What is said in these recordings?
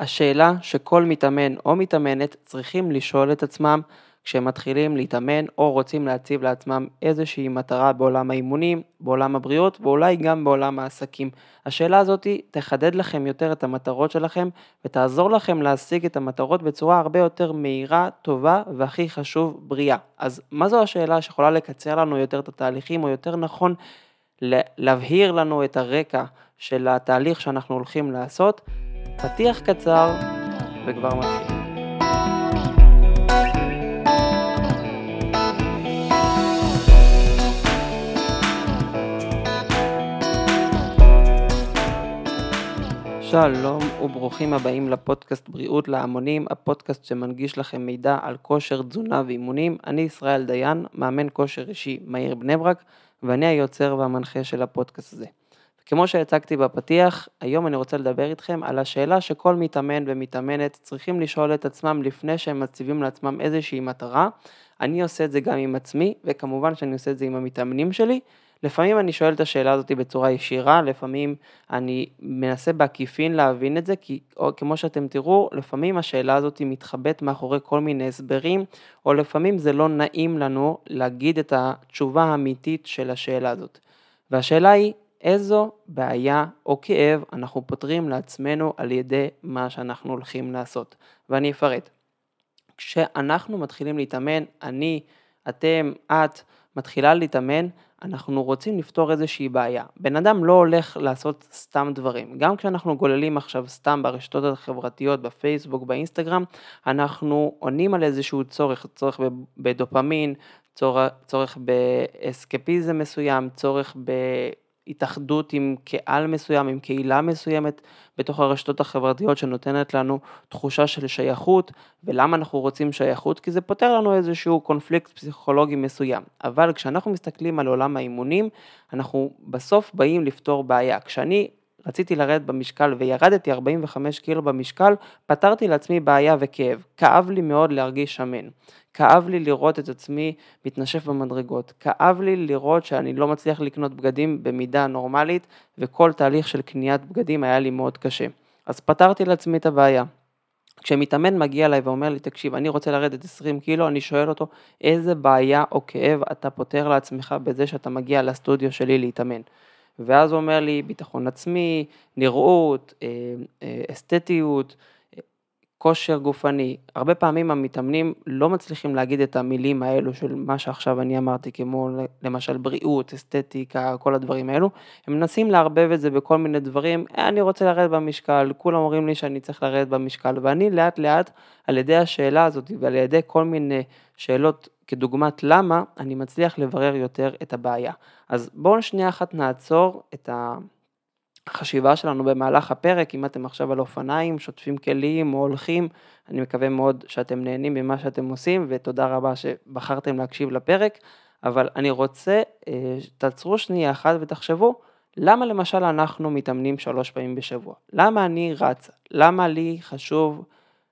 השאלה שכל מתאמן או מתאמנת צריכים לשאול את עצמם כשהם מתחילים להתאמן או רוצים להציב לעצמם איזושהי מטרה בעולם האימונים, בעולם הבריאות ואולי גם בעולם העסקים. השאלה הזאת תחדד לכם יותר את המטרות שלכם ותעזור לכם להשיג את המטרות בצורה הרבה יותר מהירה, טובה והכי חשוב, בריאה. אז מה זו השאלה שיכולה לקצר לנו יותר את התהליכים או יותר נכון להבהיר לנו את הרקע של התהליך שאנחנו הולכים לעשות? פתיח קצר וכבר מתחיל. שלום וברוכים הבאים לפודקאסט בריאות להמונים, הפודקאסט שמנגיש לכם מידע על כושר, תזונה ואימונים. אני ישראל דיין, מאמן כושר אישי מהיר בני ברק, ואני היוצר והמנחה של הפודקאסט הזה. כמו שהצגתי בפתיח, היום אני רוצה לדבר איתכם על השאלה שכל מתאמן ומתאמנת צריכים לשאול את עצמם לפני שהם מציבים לעצמם איזושהי מטרה. אני עושה את זה גם עם עצמי, וכמובן שאני עושה את זה עם המתאמנים שלי. לפעמים אני שואל את השאלה הזאת בצורה ישירה, לפעמים אני מנסה בעקיפין להבין את זה, כי או, כמו שאתם תראו, לפעמים השאלה הזאת מתחבאת מאחורי כל מיני הסברים, או לפעמים זה לא נעים לנו להגיד את התשובה האמיתית של השאלה הזאת. והשאלה היא, איזו בעיה או כאב אנחנו פותרים לעצמנו על ידי מה שאנחנו הולכים לעשות. ואני אפרט. כשאנחנו מתחילים להתאמן, אני, אתם, את, מתחילה להתאמן, אנחנו רוצים לפתור איזושהי בעיה. בן אדם לא הולך לעשות סתם דברים. גם כשאנחנו גוללים עכשיו סתם ברשתות החברתיות, בפייסבוק, באינסטגרם, אנחנו עונים על איזשהו צורך, צורך בדופמין, צורך, צורך באסקפיזם מסוים, צורך ב... התאחדות עם קהל מסוים, עם קהילה מסוימת בתוך הרשתות החברתיות שנותנת לנו תחושה של שייכות, ולמה אנחנו רוצים שייכות? כי זה פותר לנו איזשהו קונפליקט פסיכולוגי מסוים. אבל כשאנחנו מסתכלים על עולם האימונים, אנחנו בסוף באים לפתור בעיה. כשאני רציתי לרדת במשקל וירדתי 45 קילו במשקל, פתרתי לעצמי בעיה וכאב. כאב לי מאוד להרגיש שמן. כאב לי לראות את עצמי מתנשף במדרגות. כאב לי לראות שאני לא מצליח לקנות בגדים במידה נורמלית, וכל תהליך של קניית בגדים היה לי מאוד קשה. אז פתרתי לעצמי את הבעיה. כשמתאמן מגיע אליי ואומר לי, תקשיב, אני רוצה לרדת 20 קילו, אני שואל אותו, איזה בעיה או כאב אתה פותר לעצמך בזה שאתה מגיע לסטודיו שלי להתאמן. ואז הוא אומר לי ביטחון עצמי, נראות, אה, אה, אסתטיות, כושר גופני. הרבה פעמים המתאמנים לא מצליחים להגיד את המילים האלו של מה שעכשיו אני אמרתי, כמו למשל בריאות, אסתטיקה, כל הדברים האלו. הם מנסים לערבב את זה בכל מיני דברים, אה, אני רוצה לרדת במשקל, כולם אומרים לי שאני צריך לרדת במשקל, ואני לאט לאט על ידי השאלה הזאת ועל ידי כל מיני שאלות כדוגמת למה, אני מצליח לברר יותר את הבעיה. אז בואו שנייה אחת נעצור את החשיבה שלנו במהלך הפרק, אם אתם עכשיו על אופניים, שוטפים כלים או הולכים, אני מקווה מאוד שאתם נהנים ממה שאתם עושים, ותודה רבה שבחרתם להקשיב לפרק, אבל אני רוצה, אה, תעצרו שנייה אחת ותחשבו, למה למשל אנחנו מתאמנים שלוש פעמים בשבוע? למה אני רץ? למה לי חשוב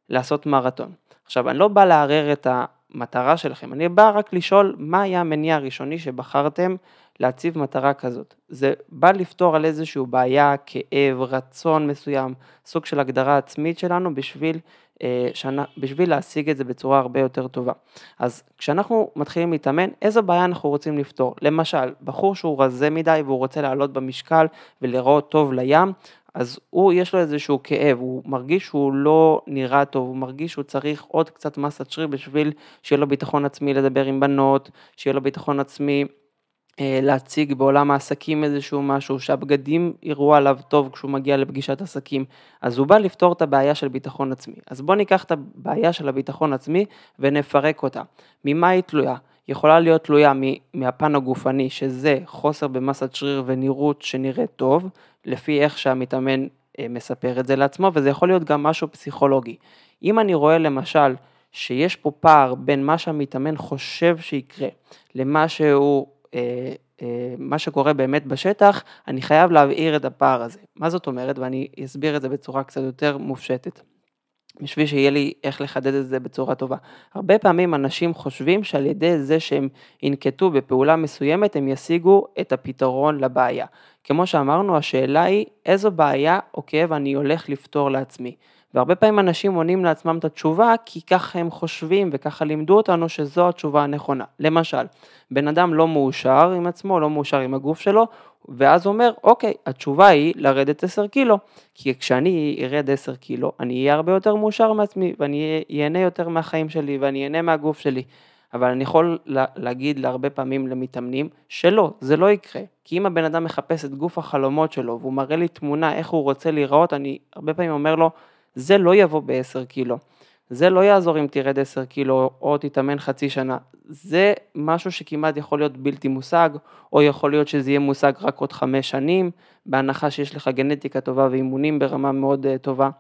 לעשות מרתון? עכשיו, אני לא בא לערער את המטרה שלכם, אני בא רק לשאול מה היה המניע הראשוני שבחרתם להציב מטרה כזאת. זה בא לפתור על איזושהי בעיה, כאב, רצון מסוים, סוג של הגדרה עצמית שלנו בשביל, אה, שנה, בשביל להשיג את זה בצורה הרבה יותר טובה. אז כשאנחנו מתחילים להתאמן, איזו בעיה אנחנו רוצים לפתור? למשל, בחור שהוא רזה מדי והוא רוצה לעלות במשקל ולראות טוב לים, אז הוא, יש לו איזשהו כאב, הוא מרגיש שהוא לא נראה טוב, הוא מרגיש שהוא צריך עוד קצת מסת שריר בשביל שיהיה לו ביטחון עצמי לדבר עם בנות, שיהיה לו ביטחון עצמי להציג בעולם העסקים איזשהו משהו, שהבגדים יראו עליו טוב כשהוא מגיע לפגישת עסקים, אז הוא בא לפתור את הבעיה של ביטחון עצמי. אז בואו ניקח את הבעיה של הביטחון עצמי ונפרק אותה. ממה היא תלויה? יכולה להיות תלויה מהפן הגופני, שזה חוסר במסת שריר ונראות שנראית טוב, לפי איך שהמתאמן אה, מספר את זה לעצמו, וזה יכול להיות גם משהו פסיכולוגי. אם אני רואה למשל שיש פה פער בין מה שהמתאמן חושב שיקרה למה שהוא אה, אה, מה שקורה באמת בשטח, אני חייב להבהיר את הפער הזה. מה זאת אומרת? ואני אסביר את זה בצורה קצת יותר מופשטת. בשביל שיהיה לי איך לחדד את זה בצורה טובה. הרבה פעמים אנשים חושבים שעל ידי זה שהם ינקטו בפעולה מסוימת, הם ישיגו את הפתרון לבעיה. כמו שאמרנו, השאלה היא איזו בעיה או כאב אני הולך לפתור לעצמי. והרבה פעמים אנשים עונים לעצמם את התשובה כי ככה הם חושבים וככה לימדו אותנו שזו התשובה הנכונה. למשל, בן אדם לא מאושר עם עצמו, לא מאושר עם הגוף שלו, ואז אומר, אוקיי, התשובה היא לרדת 10 קילו, כי כשאני ארד 10 קילו, אני אהיה הרבה יותר מאושר מעצמי, ואני אהנה יותר מהחיים שלי, ואני אהנה מהגוף שלי. אבל אני יכול להגיד להרבה פעמים למתאמנים שלא, זה לא יקרה. כי אם הבן אדם מחפש את גוף החלומות שלו, והוא מראה לי תמונה איך הוא רוצה להיראות, אני הרבה פעמים אומר לו, זה לא יבוא ב-10 קילו. זה לא יעזור אם תרד 10 קילו או תתאמן חצי שנה. זה משהו שכמעט יכול להיות בלתי מושג, או יכול להיות שזה יהיה מושג רק עוד חמש שנים, בהנחה שיש לך גנטיקה טובה ואימונים ברמה מאוד uh, טובה.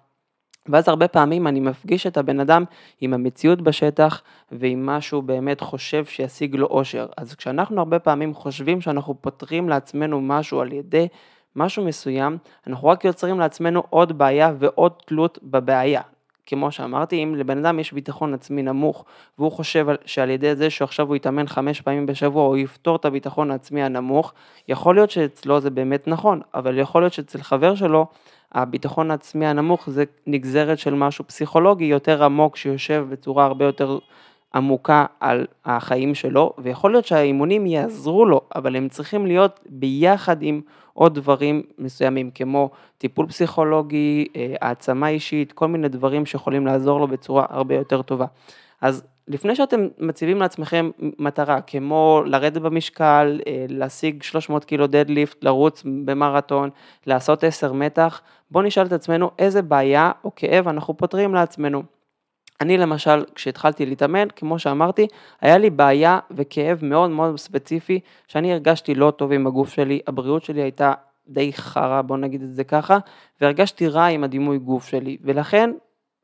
ואז הרבה פעמים אני מפגיש את הבן אדם עם המציאות בשטח ועם מה שהוא באמת חושב שישיג לו אושר. אז כשאנחנו הרבה פעמים חושבים שאנחנו פותרים לעצמנו משהו על ידי משהו מסוים, אנחנו רק יוצרים לעצמנו עוד בעיה ועוד תלות בבעיה. כמו שאמרתי, אם לבן אדם יש ביטחון עצמי נמוך, והוא חושב שעל ידי זה שעכשיו הוא יתאמן חמש פעמים בשבוע, הוא יפתור את הביטחון העצמי הנמוך, יכול להיות שאצלו זה באמת נכון, אבל יכול להיות שאצל חבר שלו, הביטחון העצמי הנמוך זה נגזרת של משהו פסיכולוגי יותר עמוק שיושב בצורה הרבה יותר עמוקה על החיים שלו, ויכול להיות שהאימונים יעזרו לו, אבל הם צריכים להיות ביחד עם עוד דברים מסוימים, כמו טיפול פסיכולוגי, אה, העצמה אישית, כל מיני דברים שיכולים לעזור לו בצורה הרבה יותר טובה. אז לפני שאתם מציבים לעצמכם מטרה, כמו לרדת במשקל, אה, להשיג 300 קילו דדליפט, לרוץ במרתון, לעשות 10 מתח, בואו נשאל את עצמנו איזה בעיה או כאב אנחנו פותרים לעצמנו. אני למשל, כשהתחלתי להתאמן, כמו שאמרתי, היה לי בעיה וכאב מאוד מאוד ספציפי, שאני הרגשתי לא טוב עם הגוף שלי, הבריאות שלי הייתה די חרא, בוא נגיד את זה ככה, והרגשתי רע עם הדימוי גוף שלי, ולכן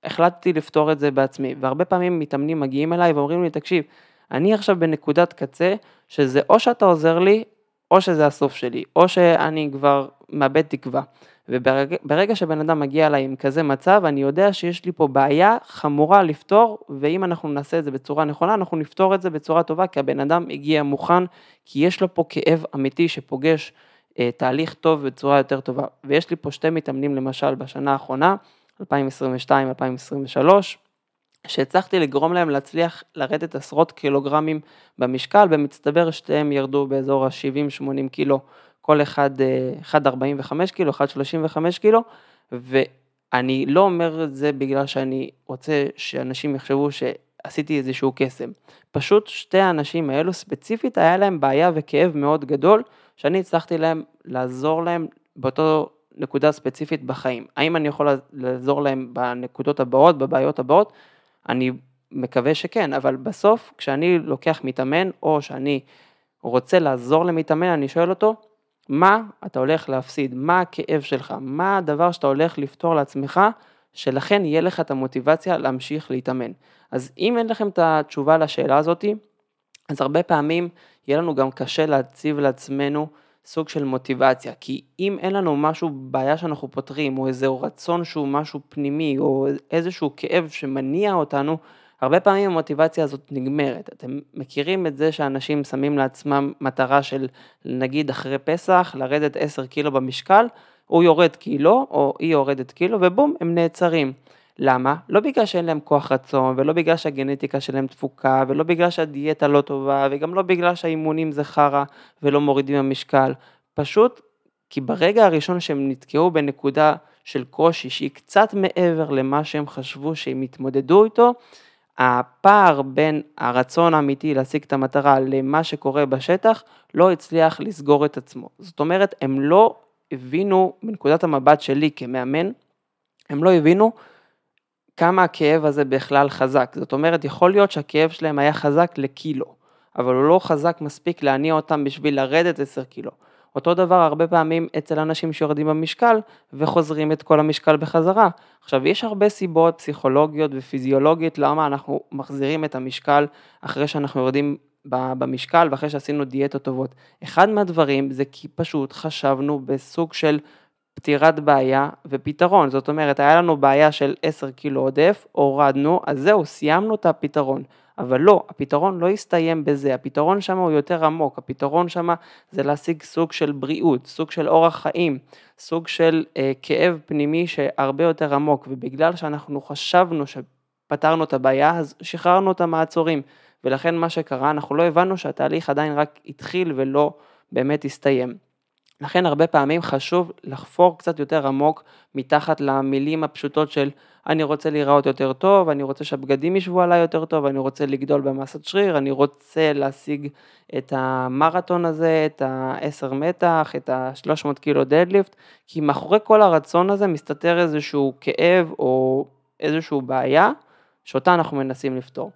החלטתי לפתור את זה בעצמי, והרבה פעמים מתאמנים מגיעים אליי ואומרים לי, תקשיב, אני עכשיו בנקודת קצה, שזה או שאתה עוזר לי, או שזה הסוף שלי, או שאני כבר מאבד תקווה. וברגע שבן אדם מגיע אליי עם כזה מצב, אני יודע שיש לי פה בעיה חמורה לפתור, ואם אנחנו נעשה את זה בצורה נכונה, אנחנו נפתור את זה בצורה טובה, כי הבן אדם הגיע מוכן, כי יש לו פה כאב אמיתי שפוגש אה, תהליך טוב בצורה יותר טובה. ויש לי פה שתי מתאמנים למשל בשנה האחרונה, 2022-2023, שהצלחתי לגרום להם להצליח לרדת עשרות קילוגרמים במשקל, במצטבר שתיהם ירדו באזור ה-70-80 קילו כל אחד 1.45 אה, קילו, 1.35 קילו, ואני לא אומר את זה בגלל שאני רוצה שאנשים יחשבו שעשיתי איזשהו קסם. פשוט שתי האנשים האלו ספציפית היה להם בעיה וכאב מאוד גדול, שאני הצלחתי להם לעזור להם באותו נקודה ספציפית בחיים. האם אני יכול לעזור להם בנקודות הבאות, בבעיות הבאות? אני מקווה שכן, אבל בסוף כשאני לוקח מתאמן או שאני רוצה לעזור למתאמן, אני שואל אותו, מה אתה הולך להפסיד, מה הכאב שלך, מה הדבר שאתה הולך לפתור לעצמך, שלכן יהיה לך את המוטיבציה להמשיך להתאמן. אז אם אין לכם את התשובה לשאלה הזאתי, אז הרבה פעמים יהיה לנו גם קשה להציב לעצמנו סוג של מוטיבציה, כי אם אין לנו משהו, בעיה שאנחנו פותרים, או איזה רצון שהוא משהו פנימי, או איזשהו כאב שמניע אותנו, הרבה פעמים המוטיבציה הזאת נגמרת. אתם מכירים את זה שאנשים שמים לעצמם מטרה של נגיד אחרי פסח לרדת 10 קילו במשקל, הוא יורד קילו או היא יורדת קילו ובום הם נעצרים. למה? לא בגלל שאין להם כוח רצון ולא בגלל שהגנטיקה שלהם תפוקה ולא בגלל שהדיאטה לא טובה וגם לא בגלל שהאימונים זה חרא ולא מורידים המשקל, פשוט כי ברגע הראשון שהם נתקעו בנקודה של קושי שהיא קצת מעבר למה שהם חשבו שהם יתמודדו איתו, הפער בין הרצון האמיתי להשיג את המטרה למה שקורה בשטח לא הצליח לסגור את עצמו. זאת אומרת, הם לא הבינו, מנקודת המבט שלי כמאמן, הם לא הבינו כמה הכאב הזה בכלל חזק. זאת אומרת, יכול להיות שהכאב שלהם היה חזק לקילו, אבל הוא לא חזק מספיק להניע אותם בשביל לרדת 10 קילו. אותו דבר הרבה פעמים אצל אנשים שיורדים במשקל וחוזרים את כל המשקל בחזרה. עכשיו, יש הרבה סיבות פסיכולוגיות ופיזיולוגיות למה אנחנו מחזירים את המשקל אחרי שאנחנו יורדים במשקל ואחרי שעשינו דיאטות טובות. אחד מהדברים זה כי פשוט חשבנו בסוג של פתירת בעיה ופתרון. זאת אומרת, היה לנו בעיה של 10 קילו עודף, הורדנו, אז זהו, סיימנו את הפתרון. אבל לא, הפתרון לא יסתיים בזה, הפתרון שם הוא יותר עמוק, הפתרון שם זה להשיג סוג של בריאות, סוג של אורח חיים, סוג של אה, כאב פנימי שהרבה יותר עמוק, ובגלל שאנחנו חשבנו שפתרנו את הבעיה, אז שחררנו את המעצורים, ולכן מה שקרה, אנחנו לא הבנו שהתהליך עדיין רק התחיל ולא באמת הסתיים. לכן הרבה פעמים חשוב לחפור קצת יותר עמוק מתחת למילים הפשוטות של אני רוצה להיראות יותר טוב, אני רוצה שהבגדים ישבו עליי יותר טוב, אני רוצה לגדול במסת שריר, אני רוצה להשיג את המרתון הזה, את ה-10 מתח, את ה-300 קילו דדליפט, כי מאחורי כל הרצון הזה מסתתר איזשהו כאב או איזושהי בעיה שאותה אנחנו מנסים לפתור.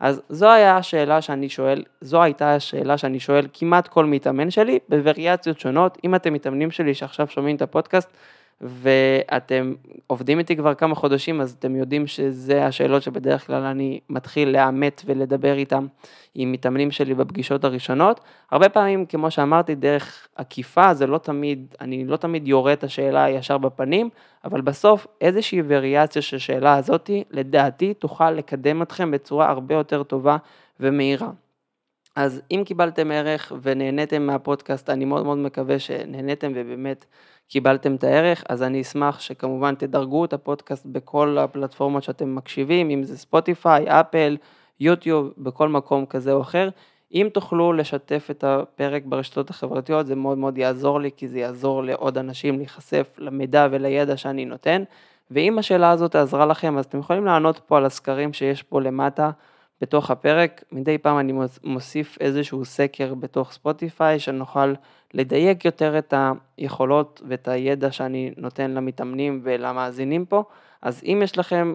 אז זו הייתה השאלה שאני שואל, זו הייתה השאלה שאני שואל כמעט כל מתאמן שלי בווריאציות שונות. אם אתם מתאמנים שלי שעכשיו שומעים את הפודקאסט ואתם עובדים איתי כבר כמה חודשים, אז אתם יודעים שזה השאלות שבדרך כלל אני מתחיל לאמת ולדבר איתם עם מתאמנים שלי בפגישות הראשונות. הרבה פעמים, כמו שאמרתי, דרך עקיפה, זה לא תמיד, אני לא תמיד יורה את השאלה ישר בפנים, אבל בסוף איזושהי וריאציה של שאלה הזאתי, לדעתי, תוכל לקדם אתכם בצורה הרבה יותר טובה ומהירה. אז אם קיבלתם ערך ונהניתם מהפודקאסט, אני מאוד מאוד מקווה שנהניתם ובאמת קיבלתם את הערך, אז אני אשמח שכמובן תדרגו את הפודקאסט בכל הפלטפורמות שאתם מקשיבים, אם זה ספוטיפיי, אפל, יוטיוב, בכל מקום כזה או אחר. אם תוכלו לשתף את הפרק ברשתות החברתיות, זה מאוד מאוד יעזור לי, כי זה יעזור לעוד אנשים להיחשף למידע ולידע שאני נותן. ואם השאלה הזאת עזרה לכם, אז אתם יכולים לענות פה על הסקרים שיש פה למטה. בתוך הפרק, מדי פעם אני מוסיף איזשהו סקר בתוך ספוטיפיי, שנוכל לדייק יותר את היכולות ואת הידע שאני נותן למתאמנים ולמאזינים פה. אז אם יש לכם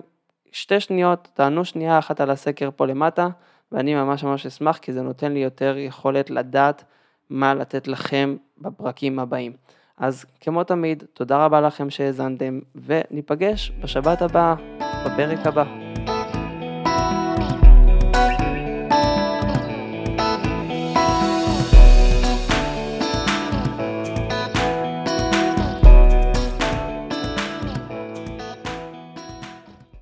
שתי שניות, תענו שנייה אחת על הסקר פה למטה, ואני ממש ממש אשמח, כי זה נותן לי יותר יכולת לדעת מה לתת לכם בפרקים הבאים. אז כמו תמיד, תודה רבה לכם שהאזנתם, וניפגש בשבת הבאה, בפרק הבא.